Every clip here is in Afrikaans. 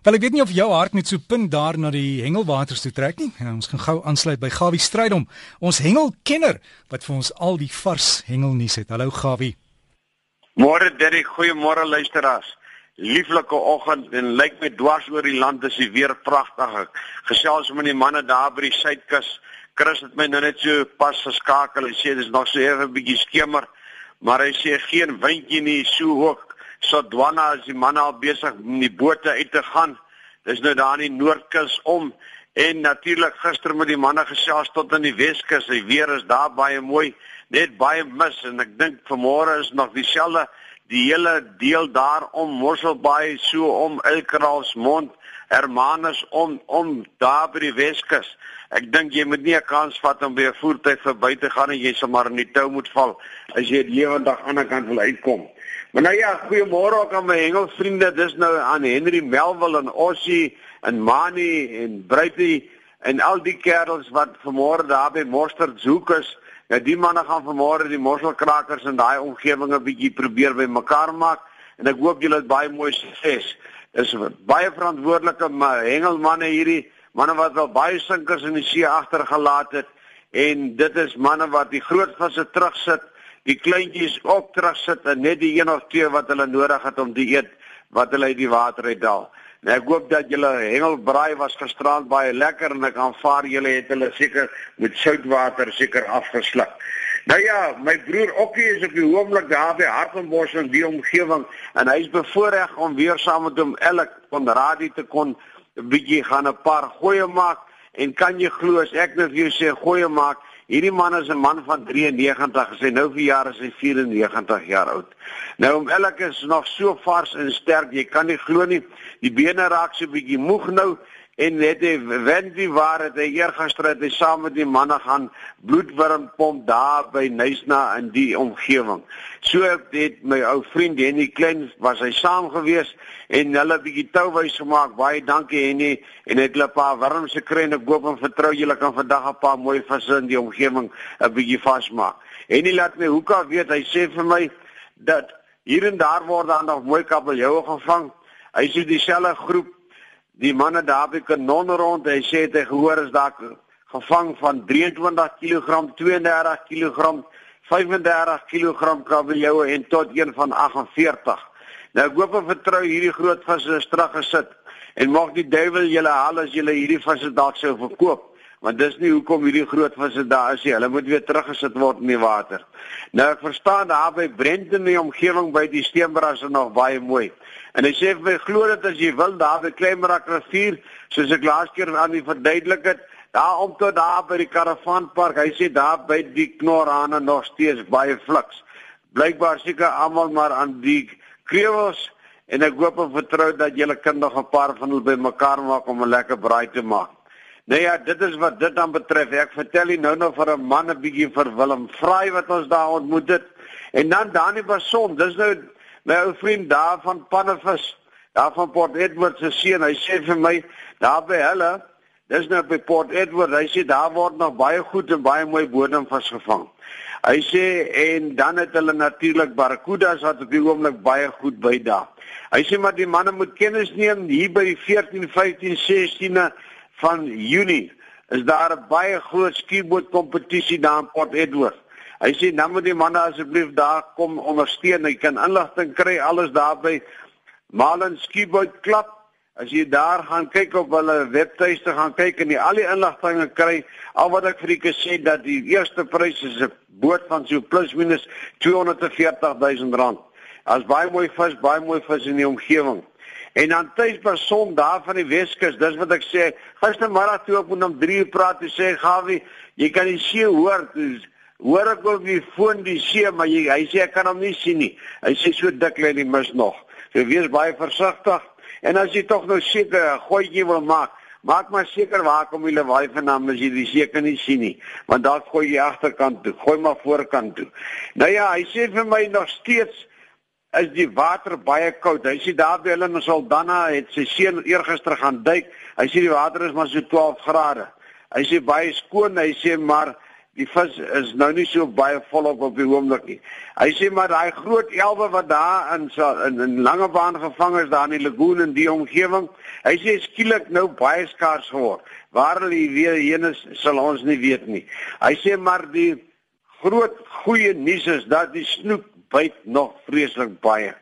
Wel ek weet nie of jou hart net so punt daar na die hengelwaters toe trek nie. Ja, ons gaan gou aansluit by Gawie Strydom, ons hengelkenner wat vir ons al die vars hengelnuus het. Hallo Gawie. Môre Derek, goeiemôre luisteraars. Lieflike oggend en lyk my dwars oor die land is die weer pragtig. Gesels met die manne daar by die suidkus. Chris het my nou net so pas geskakel en sê dis nog so effe 'n bietjie skemer, maar hy sê geen windjie nie, so hoog Sodwana is die manne al besig om die bote uit te gaan. Dis nou daar in die Noordkus om en natuurlik gister met die manne gesels tot in die Weskus. Die weer is daar baie mooi, net baie mis en ek dink vanmôre is nog dieselfde die hele deel daar om Mosselbaai so om Elkraalsmond Hermanus om om daar by die Weskus. Ek dink jy moet nie 'n kans vat om by 'n voertuig verby te gaan en jy sommer in die tou moet val as jy lewendig aan die ander kant wil uitkom. Maar nou ja, goeiemôre ook aan my hengelvriende. Dis nou aan Henry Melville en Ossie en Mani en Bruitie en al die kerels wat vanmôre daar by Mosterd zoek is. Ja, die manne gaan vanmôre die mosselkrakers in daai omgewing 'n bietjie probeer bymekaar maak en ek hoop julle het baie mooi sukses. Dis baie verantwoordelike hengelmanne hierdie, manne wat al baie sinkers in die see agtergelaat het en dit is manne wat die groot visse terugsit die kleintjies op terug sit en net die een of twee wat hulle nodig het om die eet wat hulle uit die water uitdaal. Nou ek hoop dat julle hengelbraai was gisterand baie lekker en ek aanvaar julle het hulle seker met soutwater seker afgesluk. Nou ja, my broer Okkie is op die oomblik daar by Hartenbos in die omgewing en hy's bevoorreg om weer saam met hom elk van radie te kon 'n bietjie gaan 'n paar goeie maak en kan jy glo as ek net vir jou sê goeie maak Hierdie man is 'n man van 93, sy nou vir jare is hy 94 jaar oud. Nou om elke is nog so vars en sterk, jy kan nie glo nie. Die bene raak so bietjie moeg nou en net die Wendy waar het hy eergister het hy saam met die manne gaan bloedwurm pomp daar by Nysna in die omgewing. So het my ou vriend Henny Klein was hy saam gewees en hulle bietjie touwys gemaak. Baie dankie Henny en het hulle 'n paar wurms gekry en ek hoop en vertrou julle kan vandag 'n paar mooi visse in die omgewing 'n bietjie vasmaak. Henny laat my hoeka weet hy sê vir my dat hier en daar word dan nog mooi kabeljoue gevang. Hy sê dieselfde groep die manne daar by kanon rond hy sê hy gehoor is daar gevang van 23 kg 32 kg 35 kg kabeljou en tot een van 48 nou ek hoop en vertrou hierdie groot visse is teruggesit en mag die duiwel julle haal as julle hierdie visse dalk sou verkoop want dis nie hoekom hierdie groot visse daar is nie. Hulle moet weer teruggesit word in die water. Nou ek verstaan daar by Brenton in die omgewing by die Steenbras is nog baie mooi. En hy sê vir my glo dit as jy wil daar by Kleinrak rivier, soos ek laas keer aan die verduidelik het, daar om tot daar by die Karavanpark, hy sê daar by die Knorrane nog steeds baie fliks. Blykbaar seker almal maar aan die krewels en ek hoop en vertrou dat julle kinders 'n paar van hulle bymekaar maak om 'n lekker braai te maak. Nee ja, dit is wat dit dan betref. Ek vertel jy nou nog vir 'n man 'n bietjie vir Willem Vraai wat ons daar ontmoet het. En dan Dani Bason, dis nou my ou vriend daar van Pannevis, daar van Port Edward se seun. Hy sê vir my daar by hulle, dis nou by Port Edward, hy sê daar word nog baie goed en baie mooi bodem vasgevang. Hy sê en dan het hulle natuurlik barracudas wat op die oomblik baie goed by daar. Hy sê maar die manne moet kennis neem hier by die 14, 15, 16 van Junie is daar 'n baie groot skieboot kompetisie daar in Port Edward. Hy sê dan moet die manne asseblief daar kom ondersteun. Jy kan inligting kry alles daar by Malen Skieboot Klub. As jy daar gaan kyk op hulle webtuiste gaan kyk en jy al die inligting kry, al wat ek vir julle sê dat die eerste prys is 'n boot van so plus minus 240 000 rand. As baie mooi vis, baie mooi vis in die omgewing. En dan tuisperson daar van die Weskus, dis wat ek sê. Gistermiddag toe ek met hom 3 uur praat, hy sê Gawie, jy kan die see hoor. Dus, hoor ek op die foon die see, maar jy, hy sê ek kan hom nie sien nie. Hy sê so dik lê die mis nog. So wees baie versigtig. En as jy tog nou seker 'n goetjie wil maak, maak maar seker waar kom jy laai vanaand as jy die see kan nie sien nie. Want daar gooi jy agterkant toe, gooi maar voorkant toe. Nou ja, hy sê vir my nog steeds is die water baie koud. Hy sê daar by hulle in Saldanha het sy seun eergister gaan duik. Hy sê die water is maar so 12 grade. Hy sê baie skoon, hy sê maar die vis is nou nie so baie volop op die oomblik nie. Hy sê maar daai groot elwe wat daar in in, in lange baan gevang is daar in die lagoon en die omgewing, hy sê skielik nou baie skaars geword. Waar hulle weer heen is, sal ons nie weet nie. Hy sê maar die groot goeie nuus is dat die snoek byt nog vreeslik baie.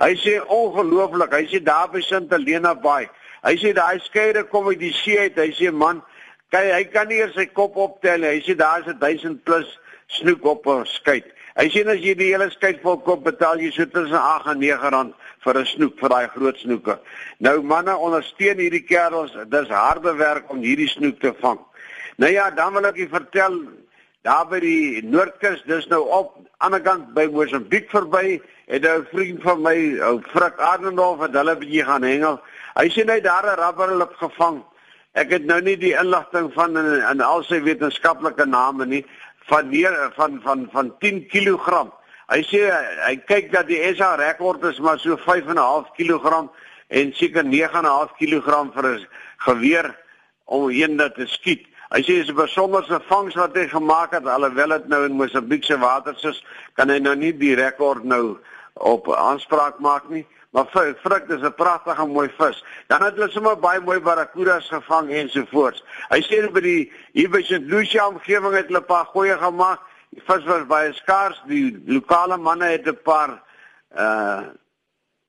Hy sê ongelooflik, hy sê daar by Sint Helena Bay. Hy sê daai skeide kom uit die see uit. Hy sê man, kyk hy kan nie eers sy kop optel nie. Hy sê daar is 1000 plus snoek op 'n skei. Hy sê as jy die hele skei vol kop betaal jy so tussen 8 en 9 rand vir 'n snoek vir daai groot snoeke. Nou manne ondersteun hierdie kerels, dis harde werk om hierdie snoek te vang. Nou ja, dan wil ek julle vertel daar by die Noordkus, dis nou op ander kant by Mosambiek verby, het 'n vriend van my, ou Frik Arnold, wat hulle bietjie gaan hengel. Hy sê hy daar 'n rubberlip gevang. Ek het nou nie die inligting van in, in al sy wetenskaplike name nie van neer van van van 10 kg. Hy sê hy kyk dat die SA rekord is maar so 5.5 kg en seker 9.5 kg vir 'n geweer om een dat te skiet. Hy sê dis 'n besonderse vangs wat hy gemaak het alhoewel dit nou in Mosambiek se waters is, kan hy nou nie die rekord nou op aanspraak maak nie. Maar frik is 'n pragtige mooi vis. Dan het hulle sommer baie mooi barracudas gevang ensovoorts. Hy sê by die hier by St. Lucia omgewing het hulle 'n paar goeie gemaak. Die vis was baie skaars. Die lokale manne het 'n paar uh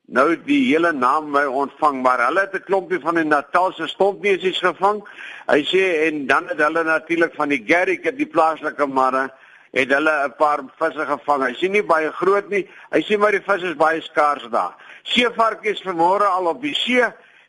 nou die hele naam my ontvang maar hulle het 'n klompie van die Natalse stompneesies gevang. Hy sê en dan het hulle natuurlik van die Garrick het die plaaslike manne het hulle 'n paar visse gevang. Hy sê nie baie groot nie. Hy sê maar die vis is baie skaars daar. Seevarkies vanmôre al op die see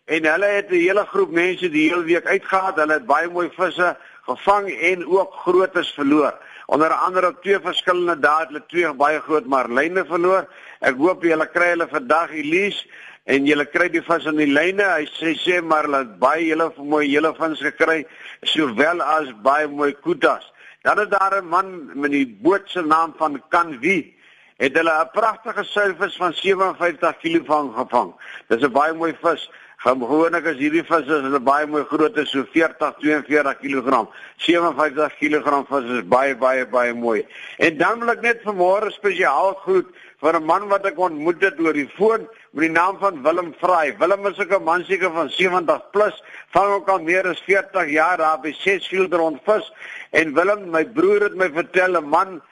en hulle het 'n hele groep mense die hele week uitgegaan. Hulle het baie mooi visse gevang en ook grootes verloor. Onder andere op twee verskillende dae het hulle twee baie groot marline verloor. Ek hoop julle kry hulle vandag Elise en julle kry die vis in die lyne. Hy sê sê maar hulle het baie hele mooi hele vins gekry sowel as baie mooi kutas. Dan is daar 'n man met die boot se naam van Kanwie. Het hulle 'n pragtige suivis van 57 kg gevang. Dis 'n baie mooi vis. Gewoonlik as hierdie vis is, is 'n baie mooi groot, so 40 42 kg. 57 kg vis is baie baie baie mooi. En dan wil ek net vanmôre spesiaal groet vir 'n man wat ek ontmoet het oor die foon met die naam van Willem Vraai. Willem is 'n man seker van 70 plus, vang ook al meer as 40 jaar daar by Sesfield rond vis. En Willem, my broer het my vertel 'n man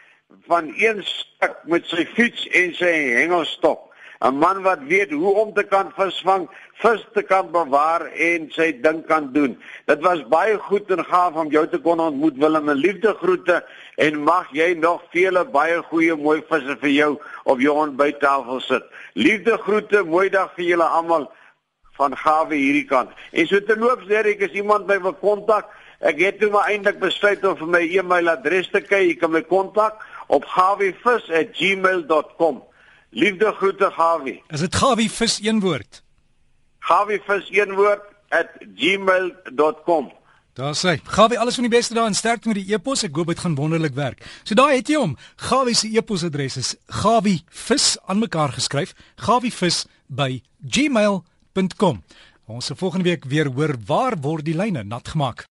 van een stuk met sy fiets en sy hengelstok. 'n Man wat weet hoe om te kan visvang, vis te kan bewaar en sy ding kan doen. Dit was baie goed en gaaf om jou te kon ontmoet Willem. 'n Liefde groete en mag jy nog vele baie goeie mooi visse vir jou op jou ontbyttafel sit. Liefde groete, mooi dag vir julle almal van Gawe hierdie kant. En so terloops, Derek, as iemand my wil kontak, ek het toe maar eintlik besluit om vir my e-mailadres te kry. Jy kan my kontak op gawevis@gmail.com. Liefde groete Gawie. Is dit gawevis een woord? Gawevis een woord @gmail.com. Daar sê, Gawie alles van die beste daar en sterkte met die e-pos. Ek hoop dit gaan wonderlik werk. So daai het jy hom. Gawie se e-posadres is gawievis aan mekaar geskryf. gawievis@gmail.com. Ons se volgende week weer hoor waar word die lyne nat gemaak.